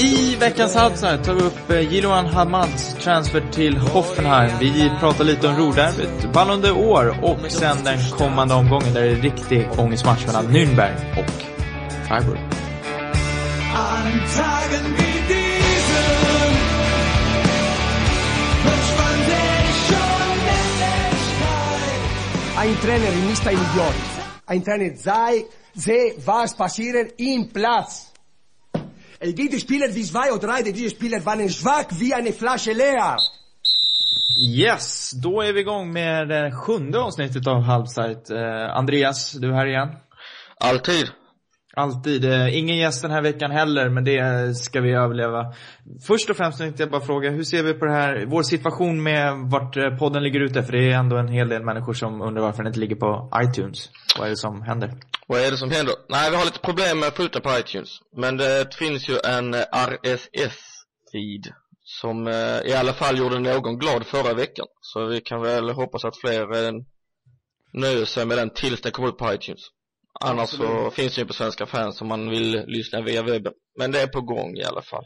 I veckans halvsnack tar vi upp eh, Jiloan Hamads transfer till Hoffenheim. Vi pratar lite om Ruhrderbyt, Ballon år och sen den kommande omgången där det är riktig ångestmatch mellan Nürnberg och Freiburg. Ein Trainer ist ein Idiot. Ein Trainer sei, sei was passiert im Platz. Es gibt Spieler wie zwei oder drei, diese Spieler waren schwach wie eine Flasche leer. Yes, då är vi igång med det sjunde avsnittet av Halvsajt. Eh, Andreas, du är här igen. Alltid. Alltid. Eh, ingen gäst den här veckan heller, men det ska vi överleva. Först och främst tänkte jag bara fråga, hur ser vi på det här, vår situation med vart eh, podden ligger ute? För det är ändå en hel del människor som undrar varför den inte ligger på iTunes. Vad är det som händer? Vad är det som händer? Nej, vi har lite problem med att få ut den på iTunes. Men det finns ju en RSS-feed som eh, i alla fall gjorde någon glad förra veckan. Så vi kan väl hoppas att fler nöjer sig med den tills den kommer ut på iTunes. Annars så finns det ju på Svenska fans om man vill lyssna via webben. Men det är på gång i alla fall.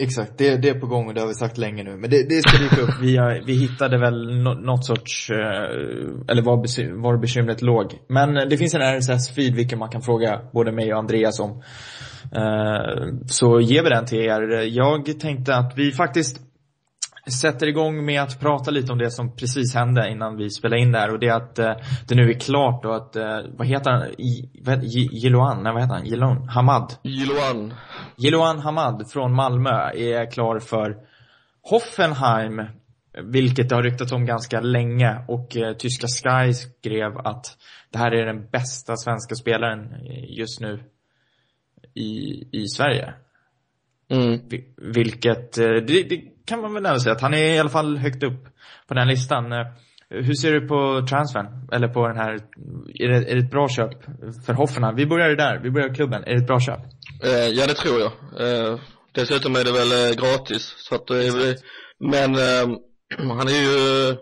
Exakt, det, det är på gång och det har vi sagt länge nu. Men det, det ska dyka upp. Vi, vi hittade väl nå, något sorts, eh, eller var, var bekymret låg. Men det finns en RSS-feed vilken man kan fråga både mig och Andreas om. Eh, så ger vi den till er. Jag tänkte att vi faktiskt sätter igång med att prata lite om det som precis hände innan vi spelade in det här och det är att eh, det nu är klart och att, eh, vad heter han, Jiloan, nej vad heter han, Jiloan, Hamad. Jiloan. Jiloan Hamad från Malmö är klar för Hoffenheim, vilket det har ryktats om ganska länge och eh, tyska Sky skrev att det här är den bästa svenska spelaren eh, just nu i, i Sverige. Mm. Vi- Vilket, eh, det, det kan man väl ändå säga att han är i alla fall högt upp på den listan. Eh, Hur ser du på transfern? Eller på den här, är det, är det ett bra köp för Hoffenheim? Vi börjar där, vi börjar i klubben. Är det ett bra köp? Eh, ja, det tror jag. Eh, dessutom är det väl eh, gratis. Så att det är väl, men eh, han är ju,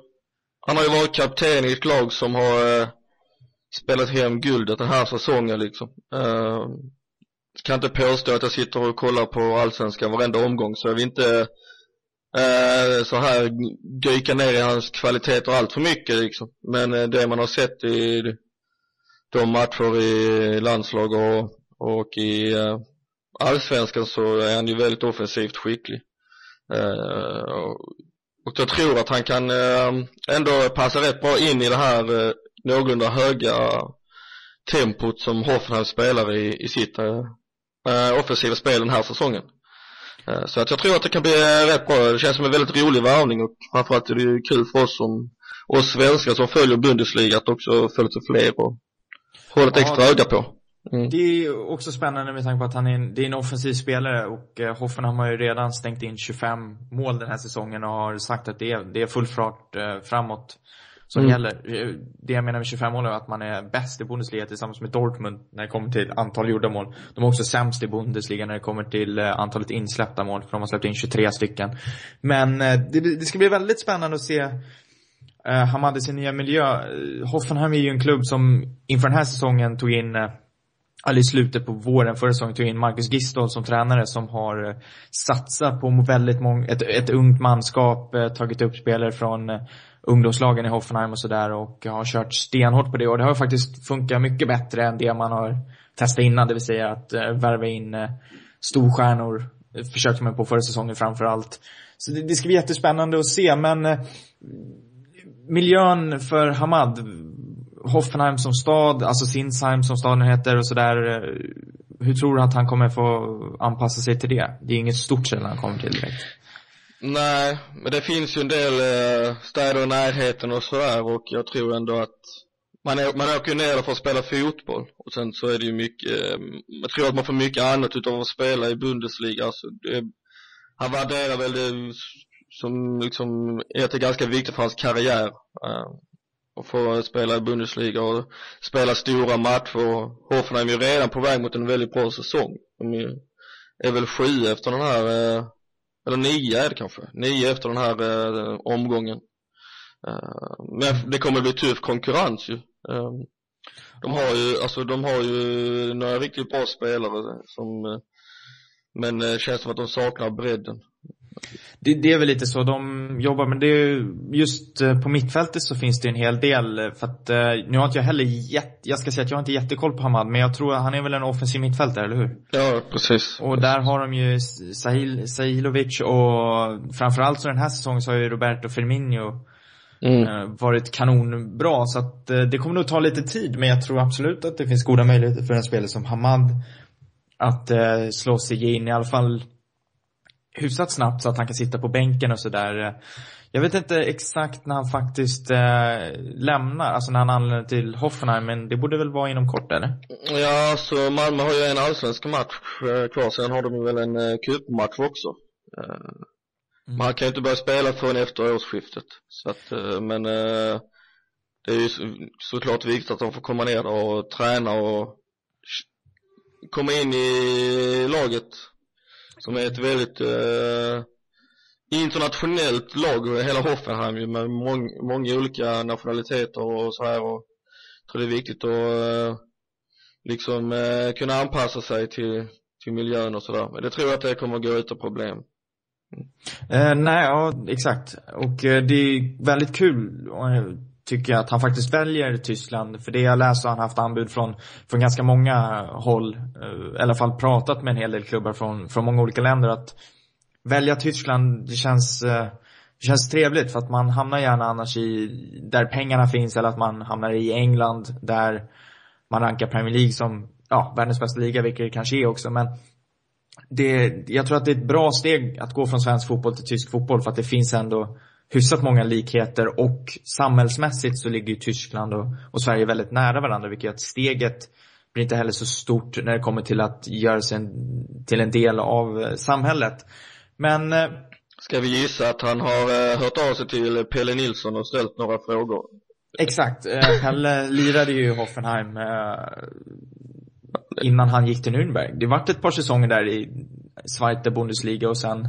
han har ju varit kapten i ett lag som har eh, spelat hem guldet den här säsongen liksom. Kan inte påstå att jag sitter och kollar på allsvenskan varenda omgång så jag vill inte eh, så här dyka ner i hans kvaliteter allt för mycket liksom. Men eh, det man har sett i de matcher i landslag och, och i eh, allsvenskan så är han ju väldigt offensivt skicklig. Eh, och- och jag tror att han kan eh, ändå passa rätt bra in i det här eh, någorlunda höga tempot som Hoffenheim spelar i, i sitt eh, eh, offensiva spel den här säsongen. Eh, så att jag tror att det kan bli eh, rätt bra. Det känns som en väldigt rolig värvning och framförallt är det ju kul för oss som oss svenskar som följer Bundesliga att också följa till fler och hålla ett Ja, extra öga på. Mm. Det är också spännande med tanke på att han är en, det är en offensiv spelare och eh, Hoffenheim har ju redan stängt in 25 mål den här säsongen och har sagt att det är, det är full fart eh, framåt som Mm. gäller. Eh, Det jag menar med 25 mål är att man är bäst i Bundesliga tillsammans med Dortmund när det kommer till antal gjorda mål. De är också sämst i Bundesliga när det kommer till eh, antalet insläppta mål för de har släppt in 23 stycken. Men eh, det, det ska bli väldigt spännande att se eh, Hamad i sin nya miljö. Hoffenheim är ju en klubb som inför den här säsongen tog in eller i slutet på våren förra säsongen tog in Marcus Gistol som tränare som har satsat på väldigt många, ett, ett ungt manskap, tagit upp spelare från ungdomslagen i Hoffenheim och sådär och har kört stenhårt på det och det har faktiskt funkat mycket bättre än det man har testat innan, det vill säga att eh, värva in eh, storstjärnor, eh, försökte man på förra säsongen framför allt. Så det, det ska bli jättespännande att se men eh, miljön för Hamad, Hoffenheim som stad, alltså Sinsheim som staden heter och sådär. eh, Hur tror du att han kommer få anpassa sig till det? Det är inget stort ställe han kommer till direkt. Nej, men det finns ju en del eh, städer i närheten och sådär och jag tror ändå att man, är, man åker ju ner där för att spela fotboll och sen så är det ju mycket, eh, jag tror att man får mycket annat utav att spela i Bundesliga. Alltså, det, han värderar väl det som liksom, är det ganska viktigt för hans karriär. Eh, att få spela i Bundesliga och spela stora matcher. Hoffenheim är ju redan på väg mot en väldigt bra säsong. De är, är väl sju efter den här eh, eller nio är det kanske, nio efter den här eh, omgången. Eh, men det kommer bli tuff konkurrens ju. Eh, de har ju, alltså de har ju några riktigt bra spelare som, eh, Men det känns som att de saknar bredden. Det, det är väl lite så de jobbar, men det är just eh, på mittfältet så finns det en hel del. eh, För att eh, nu har inte jag heller jätte, jag ska säga att jag har inte jättekoll på Hamad, men jag tror att han är väl en offensiv mittfältare, eller hur? Ja, precis. Och där har de ju Sahil, Sahilovic och framförallt så den här säsongen så har ju Roberto Firmino Mm. varit kanonbra. Så att det kommer nog ta lite tid, men jag tror absolut att det finns goda möjligheter för en spelare som Hamad att slå sig in i alla fall hyfsat snabbt så att han kan sitta på bänken och sådär. Jag vet inte exakt när han faktiskt eh, lämnar, alltså när han anländer till Hoffenheim, men det borde väl vara inom kort eller? Ja, så Malmö har ju en allsvensk match eh, kvar, sen har de väl en eh, cupmatch också. Eh, Men han kan ju inte börja spela förrän efter årsskiftet. Så att, eh, men eh, det är ju så, såklart viktigt att de får komma ner och träna och komma in i laget. Som är ett väldigt eh, internationellt lag, hela Hoffenheim ju, med mång, många olika nationaliteter och så här och jag tror det är viktigt att eh, liksom eh, kunna anpassa sig till, till miljön och sådär. Men det tror jag att det kommer att gå utan problem. Eh, nej, ja exakt. Och eh, det är väldigt kul, eh, tycker jag, att han faktiskt väljer Tyskland. För det jag läst har han haft anbud från, från ganska många håll. Eh, I alla fall pratat med en hel del klubbar från, från många olika länder. Att välja Tyskland, det känns, eh, det känns trevligt. För att man hamnar gärna annars i, där pengarna finns. Eller att man hamnar i England, där man rankar Premier League som, ja, världens bästa liga, vilket det kanske är också. Men det, jag tror att det är ett bra steg att gå från svensk fotboll till tysk fotboll för att det finns ändå hyfsat många likheter och samhällsmässigt så ligger ju Tyskland och, och Sverige väldigt nära varandra vilket gör att steget blir inte heller så stort när det kommer till att göra sig en, till en del av eh, samhället. Men eh, Ska vi gissa att han har eh, hört av sig till Pelle Nilsson och ställt några frågor? exakt, Pelle lirade ju i Hoffenheim innan han gick till Nürnberg. Det vart ett par säsonger där i Zweite Bundesliga och sen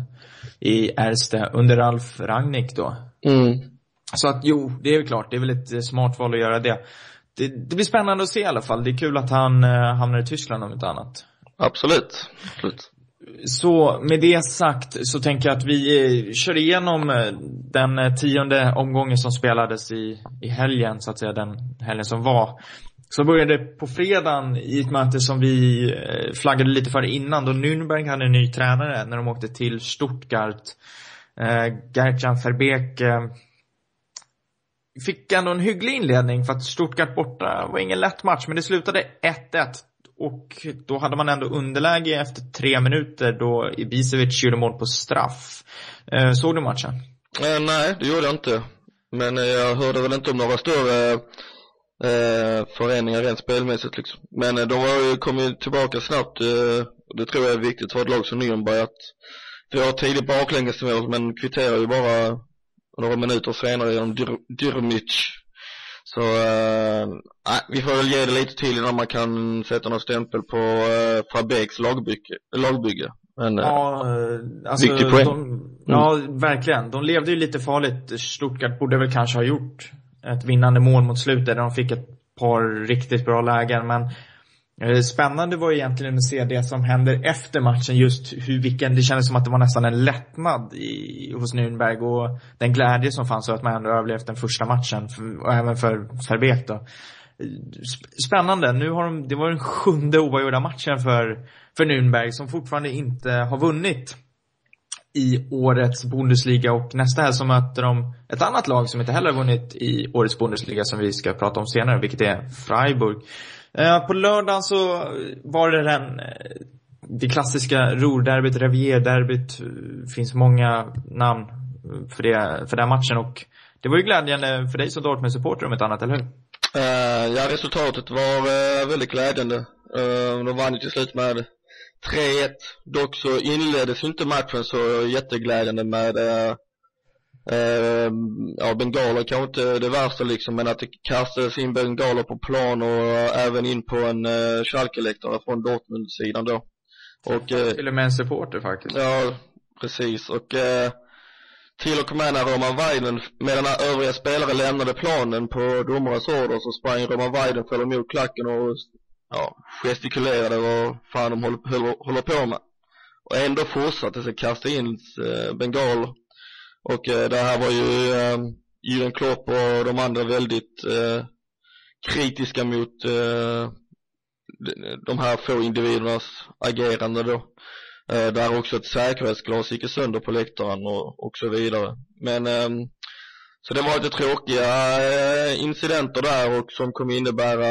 i Erste under Ralf Rangnick då. Mm. Så att jo, det är väl klart. Det är väl ett eh, smart val att göra det. Det, det blir spännande att se i alla fall. Det är kul att han eh, hamnar i Tyskland om inte annat. Absolut. Absolut. Så med det sagt så tänker jag att vi eh, kör igenom eh, den tionde omgången som spelades i, i helgen, så att säga, den helgen som var. Så började på fredagen i ett möte som vi eh, flaggade lite för innan, då Nürnberg hade en ny tränare när de åkte till Stuttgart. Eh, Gertjan Verbeek eh, fick ändå en hygglig inledning för att Stuttgart borta var ingen lätt match, men det slutade 1-1. Och då hade man ändå underläge efter tre minuter då Ibisevic gjorde mål på straff. Eh, såg du matchen? Eh, nej, det gjorde jag inte. Men eh, jag hörde väl inte om några större eh, förändringar rent spelmässigt liksom. Men eh, de var ju, kom ju tillbaka snabbt. Eh, det tror jag är viktigt för ett lag som Nürnberg att vi har tidigt baklängesmål men kvitterar ju bara några minuter senare genom Dyr- Dyrmic. Så eh, vi får väl ge det lite till innan man kan sätta någon stämpel på eh, Fabeks lagbygge. lagbygge. Men eh, Ja, eh, alltså, Viktig poäng. De, ja, verkligen. De levde ju lite farligt. Stuttgart borde väl kanske ha gjort ett vinnande mål mot slutet där de fick ett par riktigt bra lägen. Men eh, spännande var egentligen att se det som händer efter matchen. Just hur, vilken, det kändes som att det var nästan en lättnad i, hos Nürnberg och den glädje som fanns över att man ändå överlevt den första matchen. För, och även för Verbeek då. Spännande. Nu har de, det var den sjunde oavgjorda matchen för, för Nürnberg som fortfarande inte har vunnit i årets Bundesliga och nästa här så möter de ett annat lag som inte heller har vunnit i årets Bundesliga som vi ska prata om senare, vilket är Freiburg. Eh, på lördagen så var det den, eh, det klassiska Ruhrderbyt, Revierderbyt, Det finns många namn för, det, för den matchen och det var ju glädjande för dig som Dortmund-supporter om ett annat, eller hur? Eh, ja, resultatet var väldigt glädjande. Uh, de vann ju till slut med 3-1. Dock så inleddes inte matchen så jätteglädjande med uh, uh, ja, bengaler kanske inte det värsta liksom, men att det kastades in bengaler på plan och även in på en uh, Schalke-läktare från Dortmund-sidan då. Och eh, Till och med en supporter faktiskt. Ja, precis. Och eh, till och med när Roman Weiden, medan övriga spelare lämnade planen på domarens order så sprang Roman Weidenfeldt emot klacken och ja, gestikulerade vad fan de håller, håller, håller på med. och ändå fortsatte sig kasta in eh, bengaler. Och eh, det här var ju eh, Jürgen Klopp och de andra väldigt eh, kritiska mot eh, de- här få individernas agerande då. Eh, där också ett säkerhetsglas gick sönder på läktaren och, och så vidare. Men eh, så det var lite tråkiga eh, incidenter där och som kommer innebära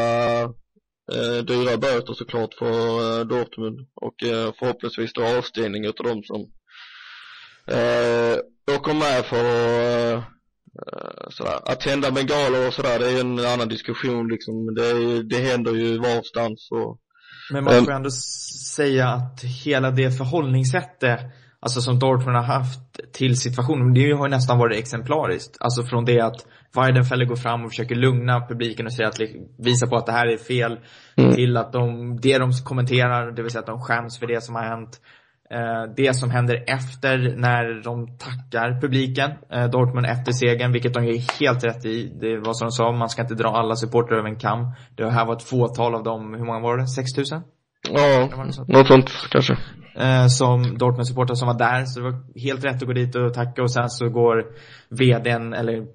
eh, dyra böter såklart för eh, Dortmund och eh, förhoppningsvis då avstängning utav de som eh, åker med för att eh, sådär. Att tända bengaler och sådär, det är en annan diskussion liksom. Det, det händer ju varstans och Men man får ändå s- säga att hela det förhållningssättet Alltså som Dortmund har haft till situationen, det har ju nästan varit exemplariskt. Alltså från det att Weidenfeller går fram och försöker lugna publiken och säga att, visa på att det här är fel. Mm. Till att de, det de kommenterar, det vill säga att de skäms för det som har hänt. Eh, det som händer efter när de tackar publiken, eh, Dortmund efter segern, vilket de är helt rätt i. Det var som de sa, man ska inte dra alla supportrar över en kam. Det här var ett fåtal av dem, hur många var det? 6000? Ja, något sånt kanske. eh, som Dortmund-supportrar som var där. Så det var helt rätt att gå dit och tacka och sen så går vdn, eller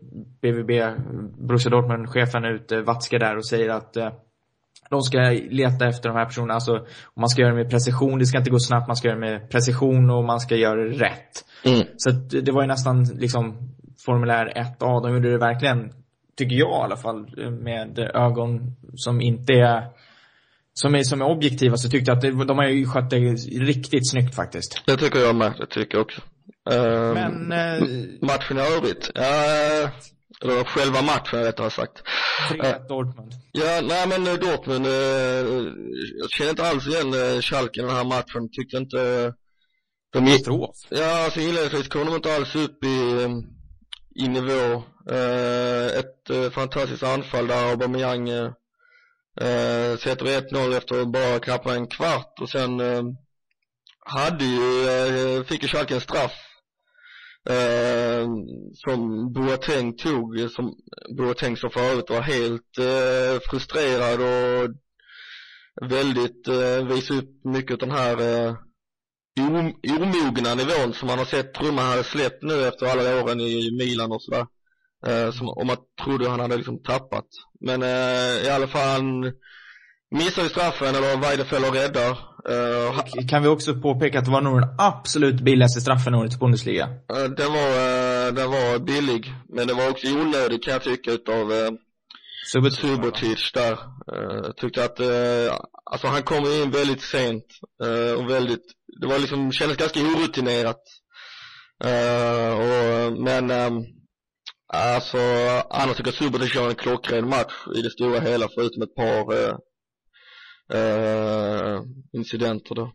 BVB, Borussia Dortmund-chefen ut, eh, Watzke där och säger att eh, de ska leta efter de här personerna, alltså man ska göra det med precision, det ska inte gå snabbt, man ska göra det med precision och man ska göra det rätt. Mm. Så att det var ju nästan liksom formulär 1A, de gjorde det verkligen, tycker jag i alla fall, med ögon som inte är som är, som är objektiva så tyckte jag att det, de har ju skött det riktigt snyggt faktiskt. Det tycker jag med, det tycker jag också. Ehm, Men eh, Matchen i övrigt, ja, eller själva matchen rättare sagt. 3-1 Dortmund. Ja, nej men eh, Dortmund, eh, jag känner inte alls igen eh, Schalke i den här matchen, tyckte inte de gick, ja alltså inledningsvis kom de inte alls upp i, i nivå. Eh, ett eh, fantastiskt anfall där Aubameyang eh, eh, sätter 1-0 efter bara knappt en kvart och sen eh, hade ju, eh, fick ju Schalke en straff eh, som Boateng tog, som Boateng som förut, var helt eh, frustrerad och väldigt, eh, visade upp mycket av den här eh, om- omogna nivån som man har sett Trumma hade släppt nu efter alla åren i Milan och sådär. Eh, som, om man trodde han hade liksom tappat. Men eh, i alla fall han missar ju straffen eller Weidefeller räddar. Eh, Kan vi också påpeka att det var nog den absolut billigaste straffen i årets Bundesliga. Eh, Den var, eh, den var billig, men det var också onödig kan jag tycka utav eh, Subotic. Där. Eh, tyckte att, eh, alltså han kom in väldigt sent eh, och väldigt, det var liksom, kändes ganska orutinerat. Eh, och, men, eh, alltså annars tycker jag Subotic gör en klockren match i det stora hela förutom ett par eh, eh, incidenter då.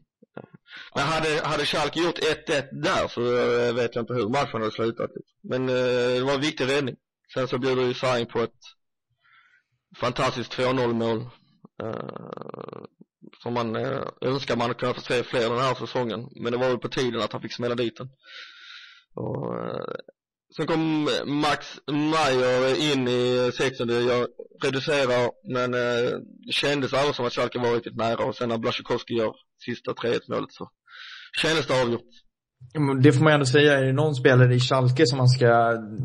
Men hade, hade Schalke gjort 1-1 där så eh, vet jag inte hur matchen hade slutat. Liksom. Men eh, det var en viktig räddning. Sen så bjuder ju Sain på ett fantastiskt 2-0 mål. Eh, som man eh, önskar man kunde få se fler den här säsongen. Men det var väl på tiden att han fick smälla dit den. Och, eh, sen kom Max Meyer in i 60 jag reducerar men eh, det kändes aldrig som att Schalke var riktigt nära och sen när Blasjukovskij gör sista 3-1 målet så kändes det avgjort. Det får man ändå säga, är det någon spelare i Schalke som man ska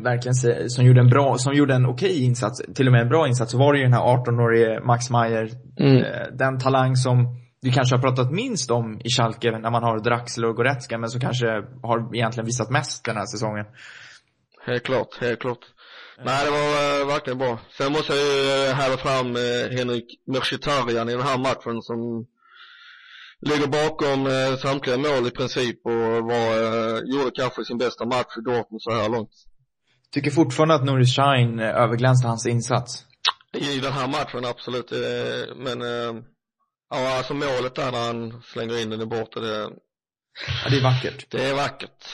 verkligen säga, som gjorde en bra, som gjorde en okej insats, till och med en bra insats, så var det ju den här 18-årige Max Meyer. Mm. Eh, Den talang som vi kanske har pratat minst om i Schalke när man har Draxler och Goretzka, men som kanske har egentligen visat mest den här säsongen. Helt klart, helt klart. Nej, det var eh, verkligen bra. Sen måste jag ju eh, häva fram eh, Henrik Mkhitaryan i den här matchen som ligger bakom eh, samtliga mål i princip och var, eh, gjorde kanske sin bästa match i Dortmund så här långt. Tycker fortfarande att Nuri Sahin eh, överglänste hans insats. I den här matchen absolut, men ja alltså målet där när han slänger in den i borta, det, Ja, det är vackert. det är vackert.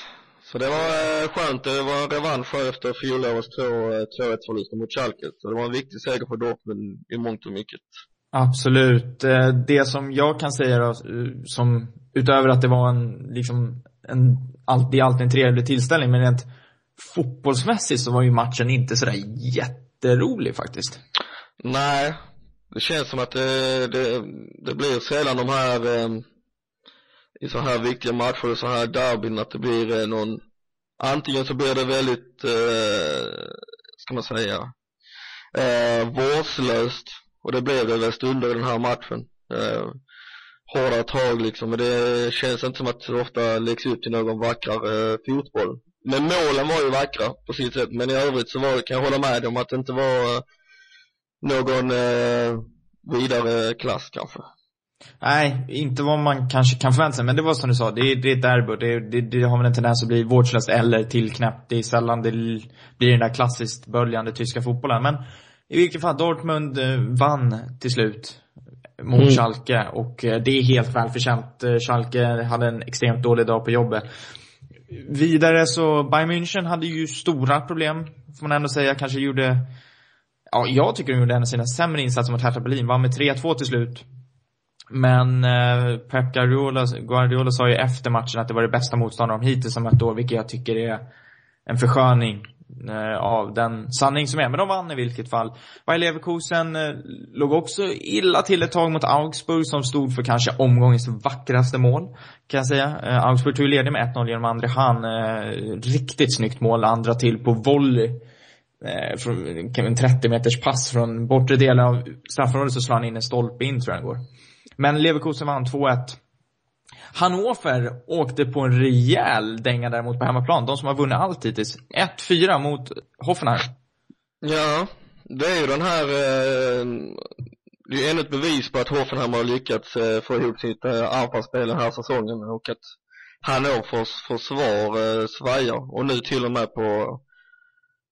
Så det var eh, skönt, det var en revansch efter fjolårets 2-1 förluster mot Schalke. Så det var en viktig seger för Dortmund i mångt och mycket. Absolut. Eh, Det som jag kan säga då, eh, som utöver att det var en, liksom, en, det är alltid en trevlig tillställning, men rent fotbollsmässigt så var ju matchen inte sådär jätterolig faktiskt. Nej, det känns som att det, det, det blir sällan de här eh, i så här viktiga matcher och så här derbyn att det blir eh, någon, antingen så blir det väldigt, eh, ska man säga, eh, vårdslöst och det blev det väl stunder i den här matchen. Eh, hårda tag liksom, men det känns inte som att det ofta läggs upp till någon vackrare eh, fotboll. Men målen var ju vackra på sitt sätt, men i övrigt så var kan jag hålla med om att det inte var eh, någon eh, vidare klass kanske. Nej, inte vad man kanske kan förvänta sig. Men det var som du sa, det är, det är ett derby. Det, det, det har väl en tendens att bli vårdslöst eller tillknäppt. Det är sällan det blir den där klassiskt böljande tyska fotbollen. Men i vilket fall, Dortmund eh, vann till slut mot Mm. Schalke. Och eh, det är helt välförtjänt. Eh, Schalke hade en extremt dålig dag på jobbet. Vidare så, Bayern München hade ju stora problem, får man ändå säga. Kanske gjorde, ja, jag tycker de gjorde en av sina sämre insatser mot Hertha Berlin. Vann med 3-2 till slut. Men eh, Pep Guardiola, Guardiola sa ju efter matchen att det var det bästa motståndare de hittills har mött år, vilket jag tycker är en försköning eh, av den sanning som är. Men de vann i vilket fall. Bayer Leverkusen eh, låg också illa till ett tag mot Augsburg som stod för kanske omgångens vackraste mål. Kan jag säga. Eh, Augsburg tog ju ledning med 1-0 genom André Hahn. Eh, riktigt snyggt mål, andra till på volley. Eh, från en 30 meters pass från bortre delen av straffområdet så slår han in en stolpe in tror jag den går. Men Leverkusen vann 2-1. Hannover åkte på en rejäl dänga däremot på hemmaplan. De som har vunnit allt hittills. 1-4 mot Hoffenheim. Ja, det är ju den här, eh, det är ju ännu ett bevis på att Hoffenheim har lyckats eh, få ihop sitt eh, anfallsspel den här säsongen och att Hannovers försvar eh, svajar och nu till och med på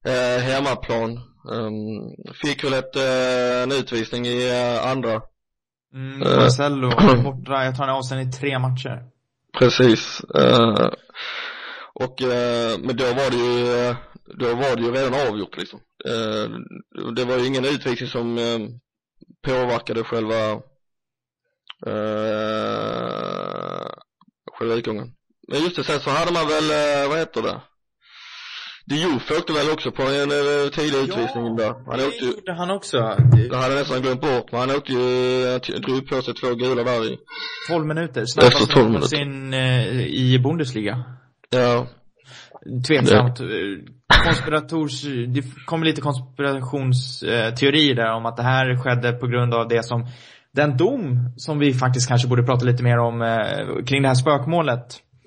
eh, hemmaplan. Um, fick väl ett, eh, en utvisning i eh, andra. Mm, Eh. Marcello borta. Jag tar en avstängning i tre matcher. Precis. Eh, och, eh, men då var det ju, då var det ju redan avgjort liksom. Det var ju ingen utvisning som påverkade själva, själva utgången. Men just det, sen så hade man väl, vad heter det? Diouf åkte väl också på en eh, tidig utvisning där. Han det åkte ju, gjorde han också. det hade jag nästan glömt bort, men han åkte ju, eh, t- drog på sig två gula där i. 12 minuter. Efter Snabbast 12 någonsin eh, i Bundesliga. Ja, Tveksamt. Eh, Konspirators, det kommer lite konspirationsteorier där om att det här skedde på grund av det som den dom som vi faktiskt kanske borde prata lite mer om eh, kring det här spökmålet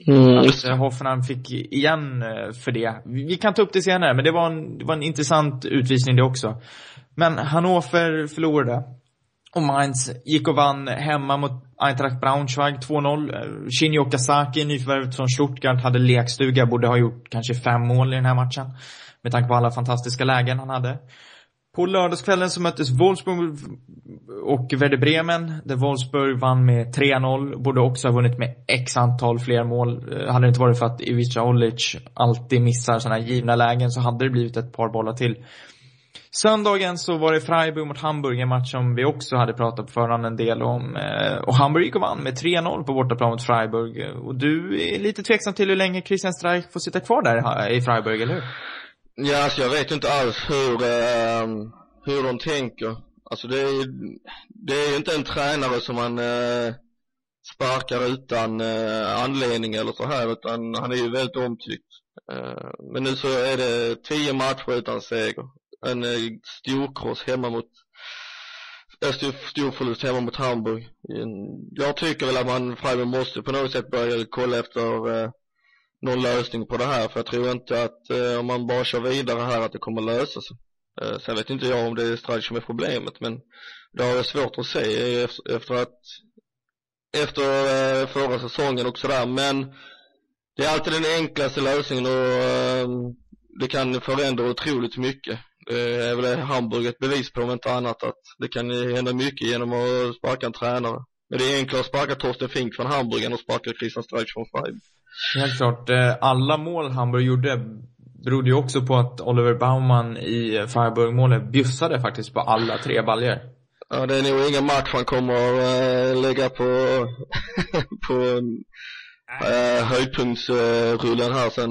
mm, Att eh, Hoffenheim fick igen eh, för det. Vi kan ta upp det senare, men det var en, det var en intressant utvisning det också. Men Hannover förlorade. Och Mainz gick och vann hemma mot Eintracht Braunschweig 2-0. Eh, Shinji Okazaki, nyförvärvet från Stuttgart, hade lekstuga, borde ha gjort kanske fem mål i den här matchen. Med tanke på alla fantastiska lägen han hade. På lördagskvällen så möttes Wolfsburg och Werder Bremen, där Wolfsburg vann med 3-0. Borde också ha vunnit med x antal fler mål. Eh, hade det inte varit för att Ivica Olic alltid missar sådana här givna lägen så hade det blivit ett par bollar till. Söndagen så var det Freiburg mot Hamburg, en match som vi också hade pratat på förhand en del om. Eh, och Hamburg gick och vann med 3-0 på bortaplan mot Freiburg. Och du är lite tveksam till hur länge Christian Streich får sitta kvar där eh, i Freiburg, eller hur? Ja, alltså jag vet ju inte alls hur, eh, hur de tänker. Alltså det är, det är ju inte en tränare som man eh, sparkar utan eh, anledning eller så här, utan han är ju väldigt omtyckt. Eh, men nu så är det tio matcher utan seger. En eh, storkross hemma mot, en stor, stor förlust hemma mot Hamburg. Jag tycker väl att man, Freiburg måste på något sätt börja kolla efter eh, någon lösning på det här för jag tror inte att eh, om man bara kör vidare här att det kommer lösa sig. Eh, sen vet inte jag om det är Stradic som är problemet men det har jag svårt att se efter, att efter eh, förra säsongen och sådär men det är alltid den enklaste lösningen och eh, det kan förändra otroligt mycket. Det är väl Hamburg ett bevis på om inte annat att det kan hända mycket genom att sparka en tränare. Men det är enklare att sparka Torsten Fink från Hamburg än att sparka Christian Streich från Freiburg. Helt klart. Eh, Alla mål Hamburg gjorde berodde ju också på att Oliver Baumann i Freiburg-målet bjussade faktiskt på alla tre baljor. Ja, det är nog ingen match han kommer att äh, lägga på, på äh, höjdpunktsrullen här sen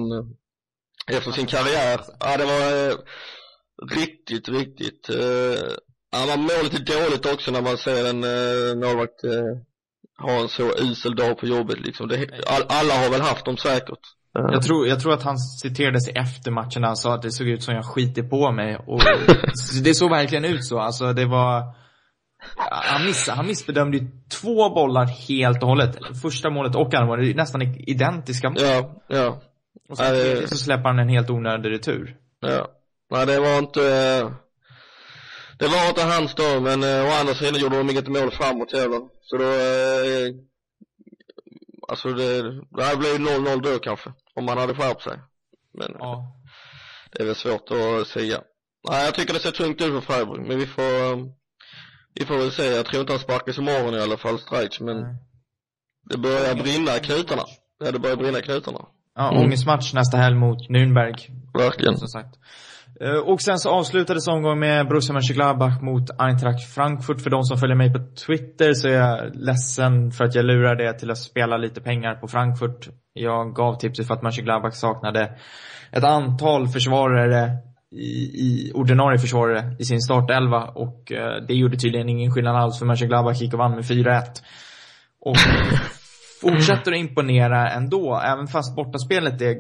efter sin karriär. Ja, det var äh, riktigt, riktigt. Äh, ja, men målet är dåligt också när man ser en äh, målvakt äh, ha en så usel dag på jobbet liksom. Det, all, alla har väl haft dem säkert. Eh, Jag tror, jag tror att han citerades efter matchen när han sa att det såg ut som jag skiter på mig. Och det såg verkligen ut så. Alltså det var... Han, miss, han missbedömde ju två bollar helt och hållet. Första målet och andra målet, nästan identiska mål. Ja, ja, Och sen tredje så släpper han en helt onödig retur. ja. Nej det var inte, eh, det var inte hans dag men eh, å andra sidan gjorde de inget mål framåt heller. Så då, eh, alltså det, det hade blivit 0-0 då kanske. Om man hade skärpt sig. Men Ja. det är väl svårt att säga. Nej jag tycker det ser tungt ut för Freiburg men vi får, vi får väl se. Jag tror inte han sparkas imorgon i alla fall, Strejc, men Nej. det börjar brinna i knutarna. Ja, det börjar brinna i knutarna. Ja, Mm. ångestmatch nästa helg mot Nürnberg. Verkligen. Som sagt. Eh, och sen så avslutades omgången med Borussia Mönchengladbach mot Eintracht Frankfurt. För de som följer mig på Twitter så är jag ledsen för att jag lurade er till att spela lite pengar på Frankfurt. Jag gav tipset för att Mönchengladbach saknade ett antal försvarare i, i ordinarie försvarare i sin startelva och eh, det gjorde tydligen ingen skillnad alls för Mönchengladbach gick och vann med 4-1. Och fortsätter att imponera ändå, även fast bortaspelet är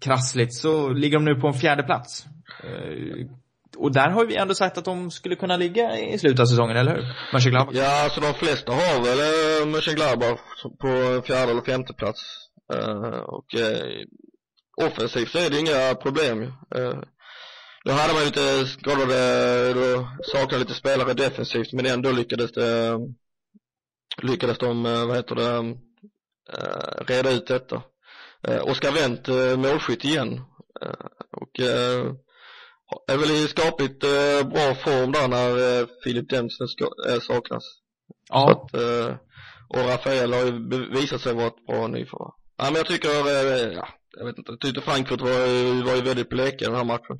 krassligt så ligger de nu på en fjärde plats. Eh, och där har vi ändå sagt att de skulle kunna ligga i slutet av säsongen, eller hur? Mönchengladbach. Ja, alltså de flesta har väl eh, Mönchengladbach på fjärde eller femte plats. Eh, och offensivt så är det inga problem ju. Då hade man lite skadade, då saknade lite spelare defensivt men ändå lyckades det, lyckades de, vad heter det, reda ut detta. Eh, Oskar Wendt eh, målskytt igen. Eh, och är väl i skapligt bra form där när Filip eh, saknas. Ja, att, och Rafael har ju visat sig vara ett bra nyförvärv. Ja men jag tycker, ja, jag vet inte, jag tyckte Frankfurt var, ju- var ju väldigt bleka den här matchen.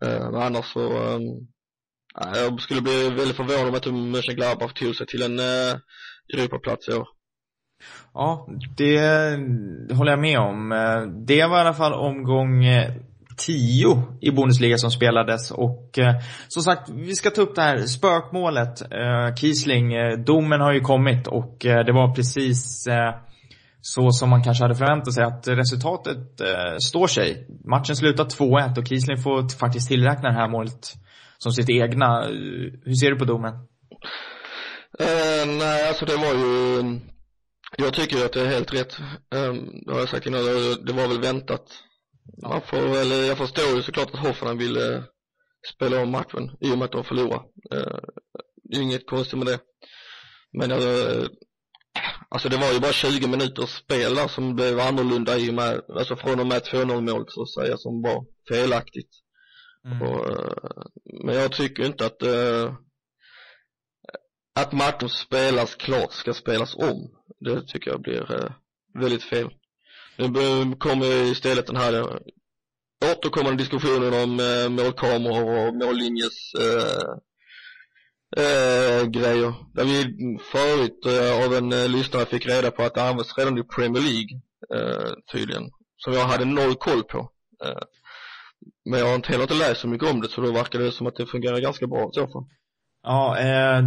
Men annars så, eh, ja, jag skulle bli väldigt förvånad om inte Mönchengladbach tog sig till en Europaplats i år ja, det håller jag med om. Eh, det var i alla fall omgång eh, 10 i Bundesliga som spelades och eh, som sagt, vi ska ta upp det här spökmålet. Eh, Kiesling, eh, domen har ju kommit och eh, det var precis så som man kanske hade förväntat sig att resultatet står sig. Matchen slutar 2-1 och Kiesling får faktiskt tillräkna det här målet som sitt egna. Hur ser du på domen? Eh, nej, alltså det var ju, jag tycker att det är helt rätt. Eh, det har jag sagt innan, det- var väl väntat. Man får väl, jag förstår ju såklart att Hoffenheim ville spela om matchen i och med att de förlorade. Eh, det är inget konstigt med det. Men eh, alltså det var ju bara 20 minuters spel där som blev annorlunda i och med, alltså från och med 2-0 målet så att säga som var felaktigt. Och, eh, men jag tycker inte att eh, att matchen spelas klart ska spelas om. Det tycker jag blir eh, väldigt fel. Nu kommer istället den här eh, återkommande diskussionen om eh, målkameror och mållinjes eh, eh, grejer. Där vi förut eh, av en eh, lyssnare fick reda på att det används redan i Premier League eh, tydligen. Som jag hade noll koll på. Eh, men jag har inte heller inte läst så mycket om det så då verkar det som att det fungerar ganska bra i så fall. Ja, eh,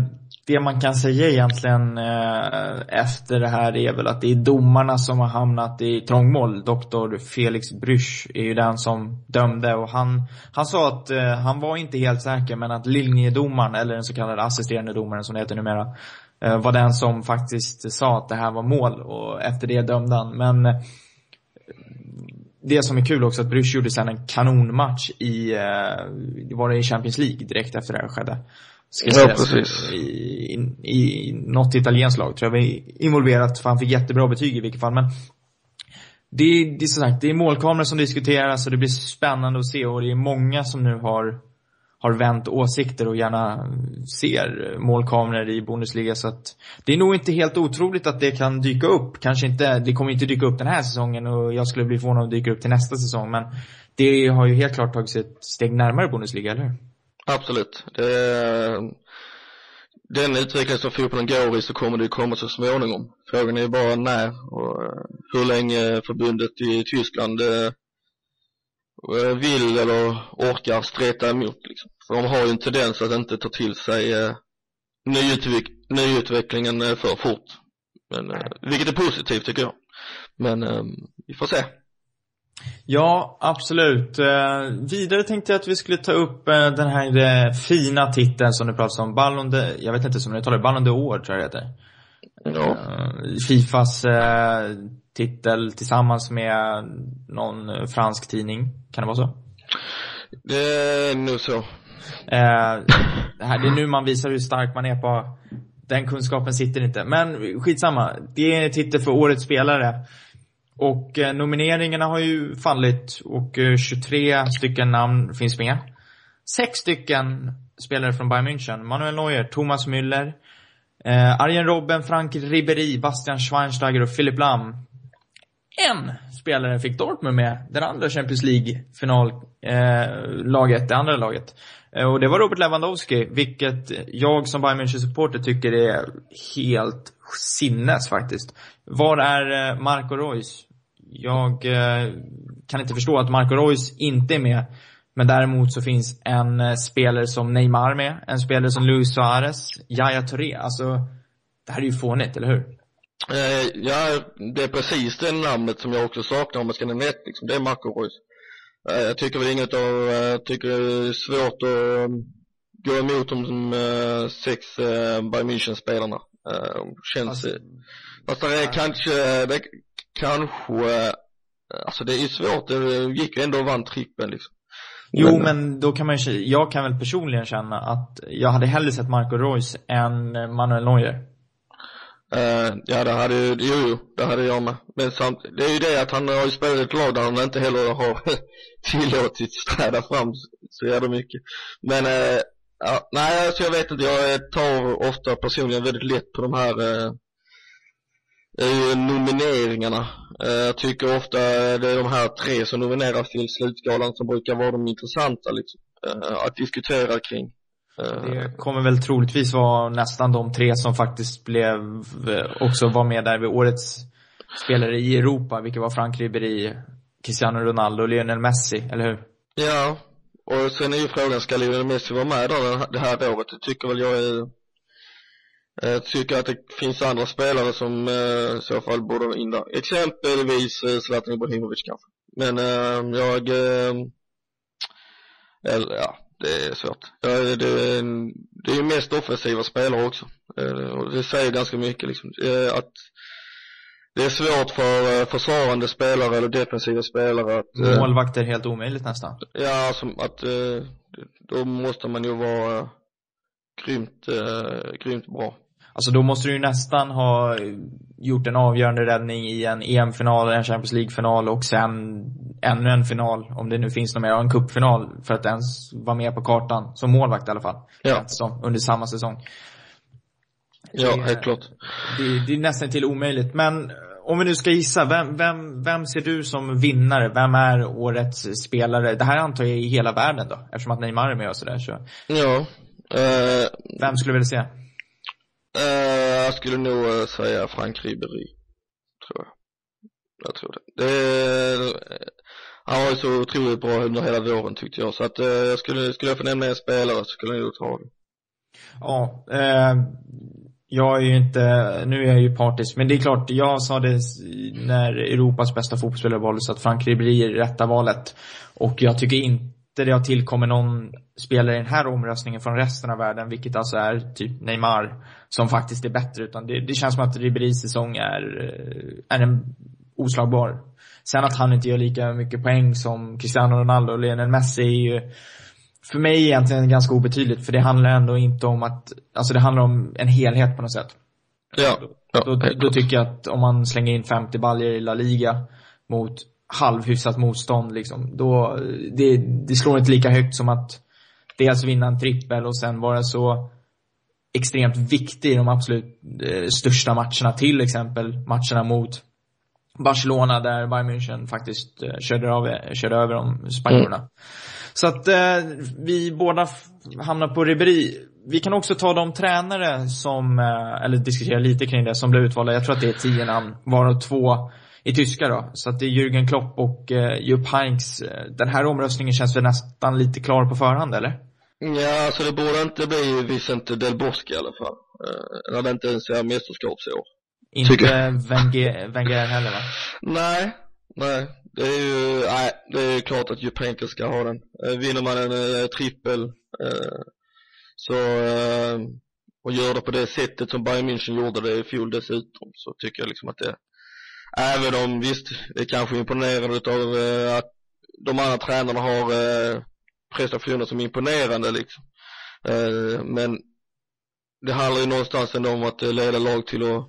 det man kan säga egentligen eh, efter det här är väl att det är domarna som har hamnat i trångmål. Doktor Felix Brysch är ju den som dömde och han, han sa att eh, han var inte helt säker men att linjedomaren, eller den så kallade assisterande domaren som det heter numera, eh, var den som faktiskt sa att det här var mål och efter det dömde han. Men eh, det som är kul också att Brysch gjorde sen en kanonmatch i, eh, var det i Champions League direkt efter det här skedde. Ska Ja, precis. I, i, I något italienskt lag tror jag var involverat för han fick jättebra betyg i vilket fall. Men det, är- det är som sagt, det är målkameror som diskuteras och det blir spännande att se och det är många som nu har har vänt åsikter och gärna ser målkameror i Bundesliga så att det är nog inte helt otroligt att det kan dyka upp. Kanske inte, det kommer inte dyka upp den här säsongen och jag skulle bli förvånad om det dyker upp till nästa säsong men det har ju helt klart tagit sig ett steg närmare Bundesliga, eller hur? Absolut. Det är, den utveckling som fotbollen går i så kommer det ju komma så småningom. Frågan är ju bara när och eh, hur länge förbundet i Tyskland eh, vill eller orkar streta emot liksom. För de har ju en tendens att inte ta till sig eh, nyutveck nyutvecklingen för fort. Men, vilket är positivt tycker jag. Men vi får se. Ja, absolut. Eh, vidare tänkte jag att vi skulle ta upp eh, den här eh, fina titeln som du pratade om. Ballon de, jag vet inte som det talar, Ballon d'Or tror jag det heter. Ja. Eh, Fifas eh, titel tillsammans med någon eh, fransk tidning. Kan det vara så? Det är nog så. Eh, det, här, det är nu man visar hur stark man är på den kunskapen sitter inte. Men skitsamma. Det är titel för årets spelare. Och eh, nomineringarna har ju fallit och eh, 23 stycken namn finns med. Sex stycken spelare från Bayern München. Manuel Neuer, Thomas Müller, eh, Arjen Robben, Frank Ribéry, Bastian Schweinsteiger och Philipp Lahm. En spelare fick Dortmund med, den andra Champions League-finallaget, eh, det andra laget. Eh, och det var Robert Lewandowski, vilket jag som Bayern München-supporter tycker är helt sinnes faktiskt. Var är eh, Marco Reus? Jag eh, kan inte förstå att Marco Reus inte är med. Men däremot så finns en eh, spelare som Neymar med, en spelare som Luis Suarez, Yaya Touré. Alltså, det här är ju fånigt, eller hur? Eh, ja, det är precis det namnet som jag också saknar om man ska nämna ett, liksom. Det är Marco Reus. Eh, jag tycker väl inget av, eh, jag tycker det är svårt att um, gå emot de eh, sex eh, Bayern München-spelarna. Eh, känns, Alltså, fast det är kanske, det kanske, eh, alltså det är ju svårt, det gick ju ändå och vann trippen liksom. Jo, Men- men då kan man ju, jag kan väl personligen känna att jag hade hellre sett Marco Reus än Manuel Neuer. Eh, ja det hade ju, jo, jo det hade jag med. Men samt, det är ju det att han har ju spelat ett lag där han inte heller har tillåtits träda fram så- jävla mycket. Men, eh, ja, nej alltså jag vet inte, jag tar ofta personligen väldigt lätt på de här eh, nomineringarna. Eh, jag tycker ofta det är de här tre som nomineras till slutskalan som brukar vara de intressanta liksom, eh, att diskutera kring. Eh, Det kommer väl troligtvis vara nästan de tre som faktiskt blev, också var med där vid årets spelare i Europa, vilket var Frank Ribéry, Cristiano Ronaldo och Lionel Messi, eller hur? Ja, och sen är ju frågan, ska Lionel Messi vara med här- det här året? Det tycker väl jag är jag tycker att det finns andra spelare som eh, i så fall borde vara in där. Exempelvis eh, Zlatan Ibrahimovic kanske. Men eh, jag, eh, eller ja, det är svårt. Ja, det, det, är det är ju mest offensiva spelare också. Eh, och det säger ganska mycket liksom. Eh, att det är svårt för eh, försvarande spelare eller defensiva spelare att eh, Målvakter helt omöjligt nästan. Ja, som att eh, då måste man ju vara eh, grymt, eh, grymt bra. Alltså då måste du ju nästan ha gjort en avgörande räddning i en EM-final, en Champions League-final och sen ännu en final, om det nu finns någon mer, och en cupfinal för att ens vara med på kartan. Som målvakt i alla fall. Ja. Som, under samma säsong. Ja, Det- helt klart. Det, det är nästan till omöjligt. Men om vi nu ska gissa, vem, vem, vem ser du som vinnare? Vem är årets spelare? Det här antar jag i hela världen då, eftersom att Neymar är med och sådär. Så Ja, eh, vem skulle du vilja se? Eh, jag skulle nog eh, säga Frank Ribéry, tror jag. Jag tror det. det eh, han var ju så otroligt bra under hela våren tyckte jag, så att eh, jag skulle, skulle jag få nämna en spelare så skulle jag nog ta det. Ja, eh, jag är ju inte, nu är jag ju partisk, men det är klart, jag sa det när Europas bästa fotbollsspelare valdes att Frank Ribéry är rätta valet. Och jag tycker inte det har tillkommit någon spelare i den här omröstningen från resten av världen, vilket alltså är typ Neymar, som faktiskt är bättre. Utan det, det känns som att Ribérys säsong är, eh, är en oslagbar. Sen att han inte gör lika mycket poäng som Cristiano Ronaldo och Lionel Messi är ju för mig egentligen ganska obetydligt, för det handlar ändå inte om att, alltså det handlar om en helhet på något sätt. Ja, ja Då, då klart. tycker jag att om man slänger in 50 baljer i La Liga mot halvhyfsat motstånd liksom, då, det, det slår inte lika högt som att dels vinna en trippel och sen vara så extremt viktig i de absolut eh, största matcherna, till exempel matcherna mot Barcelona där Bayern München faktiskt eh, körde, av, körde över de spanjorerna. Så att eh, vi båda hamnar på Ribéry. Vi kan också ta de tränare som, eh, eller diskutera lite kring det, som blev utvalda. Jag tror att det är tio namn, varav två i tyska då. Så att det är Jürgen Klopp och eh, Jupp Heynckes. Eh, Den här omröstningen känns väl nästan lite klar på förhand, eller? Ja, alltså det borde inte bli Vicente Del Bosque i alla fall. Uh, när det inte ens är mästerskapsår. Inte Wenger, Wenger heller va? Nej, nej. Det är ju, nej, det är klart att Jupenka ska ha den. Eh, vinner man en eh, trippel eh, så, eh, och gör det på det sättet som Bayern München gjorde det i fjol dessutom, så tycker jag liksom att det, även om visst, är kanske imponerande utav eh, att de andra tränarna har eh, prestationer som är imponerande liksom. Eh, men det handlar ju någonstans ändå om att eh, leda lag till att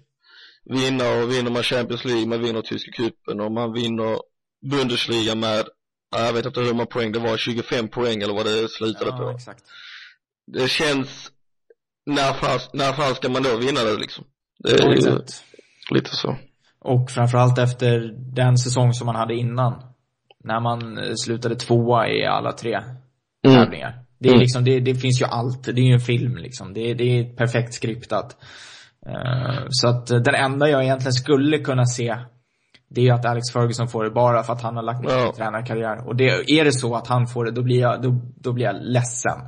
vinna och vinner man Champions League, man vinner tyska cupen och man vinner Bundesliga med, ja, jag vet inte hur många poäng det var, 25 poäng eller vad det slutade Ja, på. exakt. Det känns, när fan, när fan ska man då vinna det liksom? Det är Ja, ju lite så. Och framförallt efter den säsong som man hade innan. När man eh, slutade tvåa i alla tre Mm. tävlingar. Det, är Mm. liksom, det, det finns ju allt. Det är ju en film liksom. Det, det är perfekt skriptat. Eh, så att den enda jag egentligen skulle kunna se det är ju att Alex Ferguson får det bara för att han har lagt ner Ja. sin tränarkarriär. Och det, är det så att han får det, då blir jag, då, då blir jag ledsen.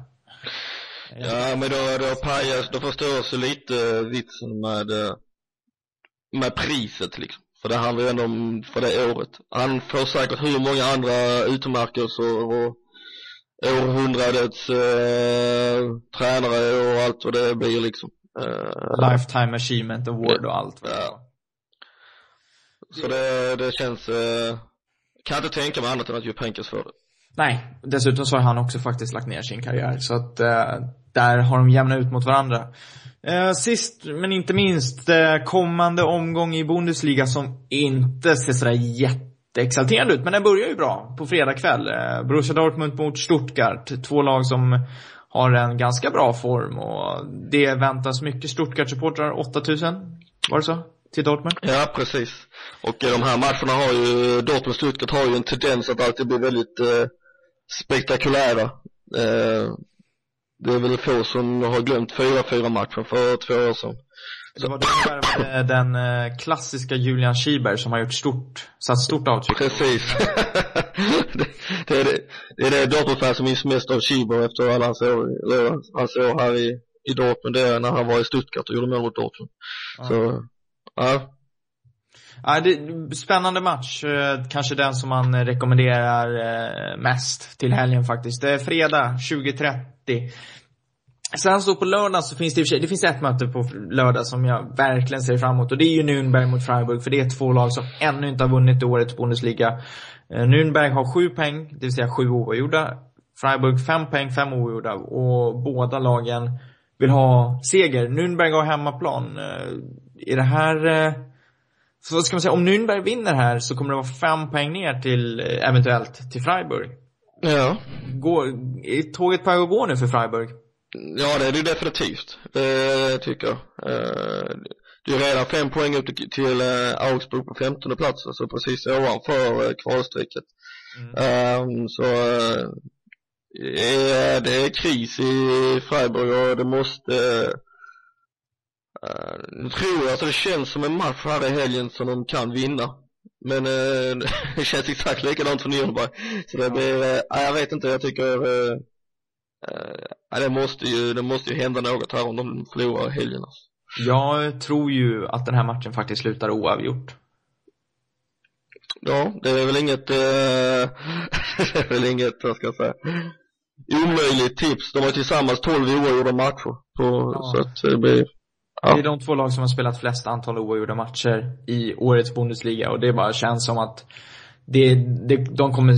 Ja, men då, då pajas, då förstörs ju lite vitsen med, eh, med priset liksom. För det handlar ju ändå om, för det året. Han får säkert hur många andra utmärkelser och århundradets eh, tränare och allt vad det blir liksom. Eh, Lifetime Achievement Award och allt vad det Ja. så det, det känns, eh, kan inte tänka mig annat än att Jupenkas får det. Nej, dessutom så har han också faktiskt lagt ner sin karriär. Så att eh, där har de jämnat ut mot varandra. Eh, sist men inte minst, eh, kommande omgång i Bundesliga som inte ser sådär jätteexalterande ut. Men den börjar ju bra på fredag kväll. Eh, Borussia Dortmund mot Stuttgart. Två lag som har en ganska bra form och det väntas mycket Stuttgart-supportrar. 8000, var det så? Till Dortmund? Ja, precis. Och eh, de här matcherna har ju, Dortmund Stuttgart har ju en tendens att alltid bli väldigt eh, spektakulära. Eh, det är väl få som har glömt 4-4 matchen för två år sedan. Det var den, där, den eh, klassiska Julian Schieber som har gjort stort, satt stort avtryck. Precis. det, det är det, det är det Dortmund-fan som minns mest av Schieber efter alla hans år, eller hans år här i, i Dortmund. Det är när han var i Stuttgart och gjorde mål mot Dortmund. Så, ja. Ja, det, spännande match. Eh, kanske den som man rekommenderar eh, mest till helgen faktiskt. Det är fredag 20.30. Sen så på lördag så finns det i och för sig, det finns ett möte på lördag som jag verkligen ser fram emot och det är ju Nürnberg mot Freiburg för det är två lag som ännu inte har vunnit i årets Bundesliga. Eh, Nürnberg har sju poäng, det vill säga sju oavgjorda. Freiburg fem poäng, fem oavgjorda och båda lagen vill ha seger. Nürnberg har hemmaplan. Är det här eh, så vad ska man säga, om Nürnberg vinner här så kommer det vara fem poäng ner till, eh, eventuellt, till Freiburg. Ja. Går, är tåget på väg att gå nu för Freiburg? Ja, det är det ju definitivt. Det tycker jag. Eh, Det är redan fem poäng upp till, till eh, Augsburg på 15 plats, alltså precis ovanför eh, kvalstrecket. Ehm, så eh, det är, det är kris i Freiburg och det måste nu tror jag, alltså det känns som en match här i helgen som de kan vinna. Men eh, det känns exakt likadant för Nürnberg. Så det blir, ja, jag vet inte, jag tycker eh, ja, det måste ju, det måste ju hända något här om de förlorar i helgen. Alltså. Jag tror ju att den här matchen faktiskt slutar oavgjort. Ja, det är väl inget, det är väl inget, vad ska jag säga, omöjligt tips. De har tillsammans 12 oavgjorda matcher. På, Ja. Så att det blir, Ja. Det är de två lag som har spelat flest antal oavgjorda matcher i årets Bundesliga och det bara känns som att det, det, de kommer,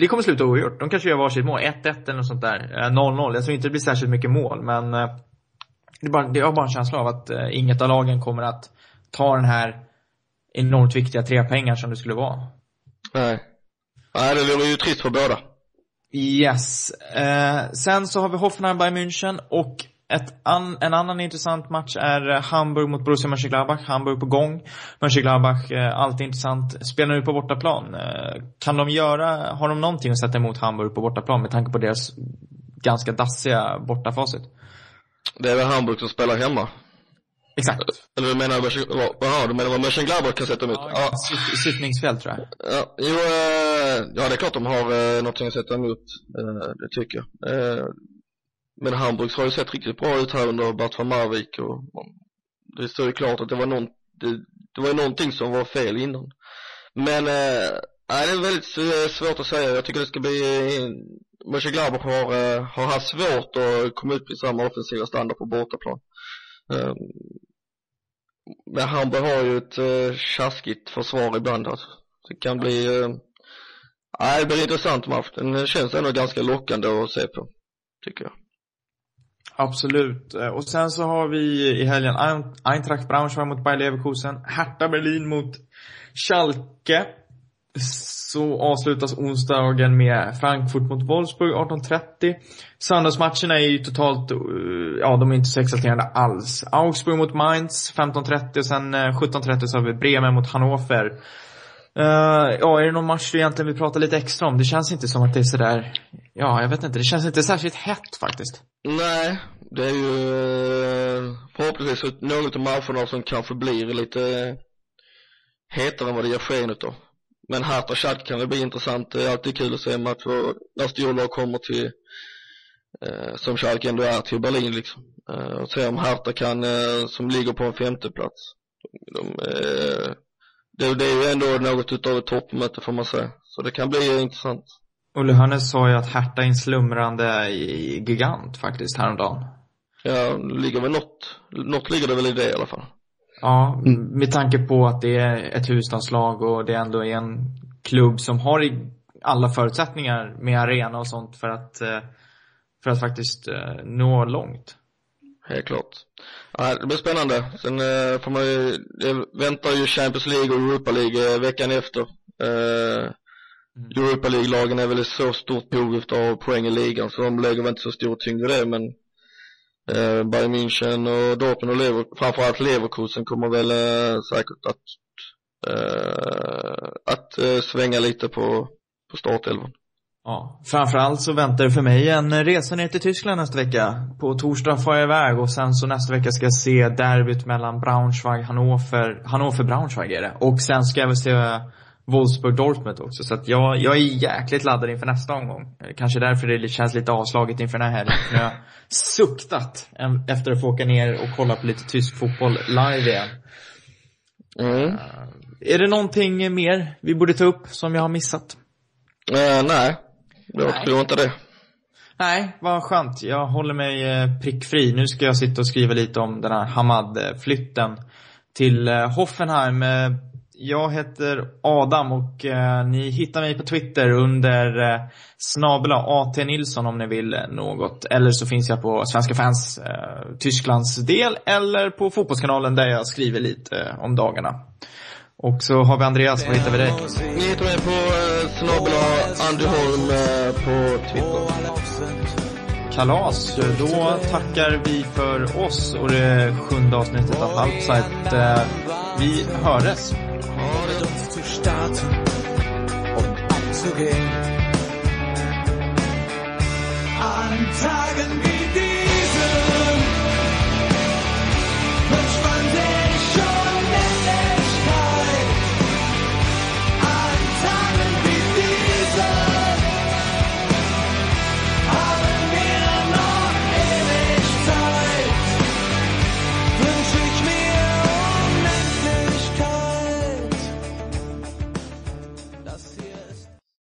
det kommer sluta oavgjort. De kanske gör varsitt mål, 1-1 eller något sånt där. Eh, 0-0. Jag tror inte det blir särskilt mycket mål men eh, det, är bara, det har bara en känsla av att eh, inget av lagen kommer att ta den här enormt viktiga tre pengar som det skulle vara. nej. Nej, det vore ju trist för båda. Yes. Eh, sen så har vi Hoffenheim Bayern München och an, en annan intressant match är eh, Hamburg mot Borussia Mönchengladbach. Hamburg på gång. Mönchengladbach, eh, alltid intressant. Spelar nu på bortaplan. Eh, kan de göra, har de någonting att sätta emot Hamburg på bortaplan med tanke på deras ganska dassiga bortafacit? Det är väl Hamburg som spelar hemma. Exakt. Eller du menar, jaha, du menar vad Mönchengladbach kan sätta emot? Ja, Syft- Syftningsfel tror jag. ja, jo, eh, ja det är klart de har eh, någonting att sätta emot, eh, det tycker jag. Eh, men Hamburgs har ju sett riktigt bra ut här under Bert van Marwijk och det står ju klart att det var någon, det, det var ju någonting som var fel innan. Men, eh, nej, det är väldigt svårt att säga. Jag tycker det ska bli, eh, Mönchengladbach har, har haft svårt att komma ut på samma offensiva standard på bortaplan. Eh, men Hamburg har ju ett eh, tjaskigt försvar ibland alltså. Det kan bli, eh, nej det blir intressant match. Den känns ändå ganska lockande att se på, tycker jag. Absolut. Eh, och sen så har vi i helgen Eintracht Braunschweig mot Bayer Leverkusen. Hertha Berlin mot Schalke. Så avslutas onsdagen med Frankfurt mot Wolfsburg 18.30. Söndagsmatcherna är ju totalt, eh, ja de är inte så exalterande alls. Augsburg mot Mainz 15.30 och sen eh, 17.30 så har vi Bremen mot Hannover. Uh, ja, är det någon match du egentligen vill prata lite extra om? Det känns inte som att det är sådär, ja jag vet inte, det känns inte särskilt hett faktiskt. Nej, det är ju eh, förhoppningsvis något av matcherna som kanske blir lite hetare än vad det ger sken utav. Men Hertha Schalke kan det bli intressant. Det är alltid kul att se matcher, när storlag kommer till, eh, som Schalke ändå är, till Berlin liksom. Eh, och se om Hertha kan, eh, som ligger på en femte plats. De, eh, det, det är ju ändå något utav ett toppmöte får man säga. Så det kan bli intressant. Olle Hörnes sa ju att Hertha är en slumrande gigant faktiskt häromdagen. Ja, ligger väl något, något ligger det väl i det i alla fall. Ja, med tanke på att det är ett husstadslag och det ändå är en klubb som har alla förutsättningar med arena och sånt för att, eh, för att faktiskt eh, nå långt. Helt klart. Ja, det blir spännande. Sen eh, får man ju, det väntar ju Champions League och Europa League eh, veckan efter. Eh, Europa League-lagen är väl i så stort behov av poäng i ligan så de lägger väl inte så stor tyngd i det men eh, Bayern München och Dortmund och Lever, framförallt Leverkusen kommer väl eh, säkert att eh, att eh, svänga lite på, på startelvan. Ja, framförallt så väntar det för mig en resa ner till Tyskland nästa vecka. På torsdag får jag iväg och sen så nästa vecka ska jag se derbyt mellan Braunschweig, Hannover, Hannover-Braunschweig är det. Och sen ska jag väl se Wolfsburg-Dortmund också. Så att jag, jag är jäkligt laddad inför nästa omgång. Kanske därför det känns lite avslaget inför den här helgen. För jag har suktat en- efter att få åka ner och kolla på lite tysk fotboll live igen. Mm. Är det någonting mer vi borde ta upp som jag har missat? Eh, nej, jag Nej. tror inte det. Nej, vad skönt. Jag håller mig eh, prickfri. Nu ska jag sitta och skriva lite om den här Hamad-flytten till eh, Hoffenheim. Eh, Jag heter Adam och ni hittar mig på Twitter under eh, snabela AT Nilsson om ni vill något. Eller så finns jag på Svenska fans Tysklands del eller på Fotbollskanalen där jag skriver lite om dagarna. Och så har vi Andreas, var hittar vi dig? Ni hittar mig på eh, snabel-a Andy Holm eh, på Twitter. kalas. Då tackar vi för oss och det sjunde avsnittet av Halbzeit. Eh, Vi höres. zu starten und anzugehen. An Tagen wie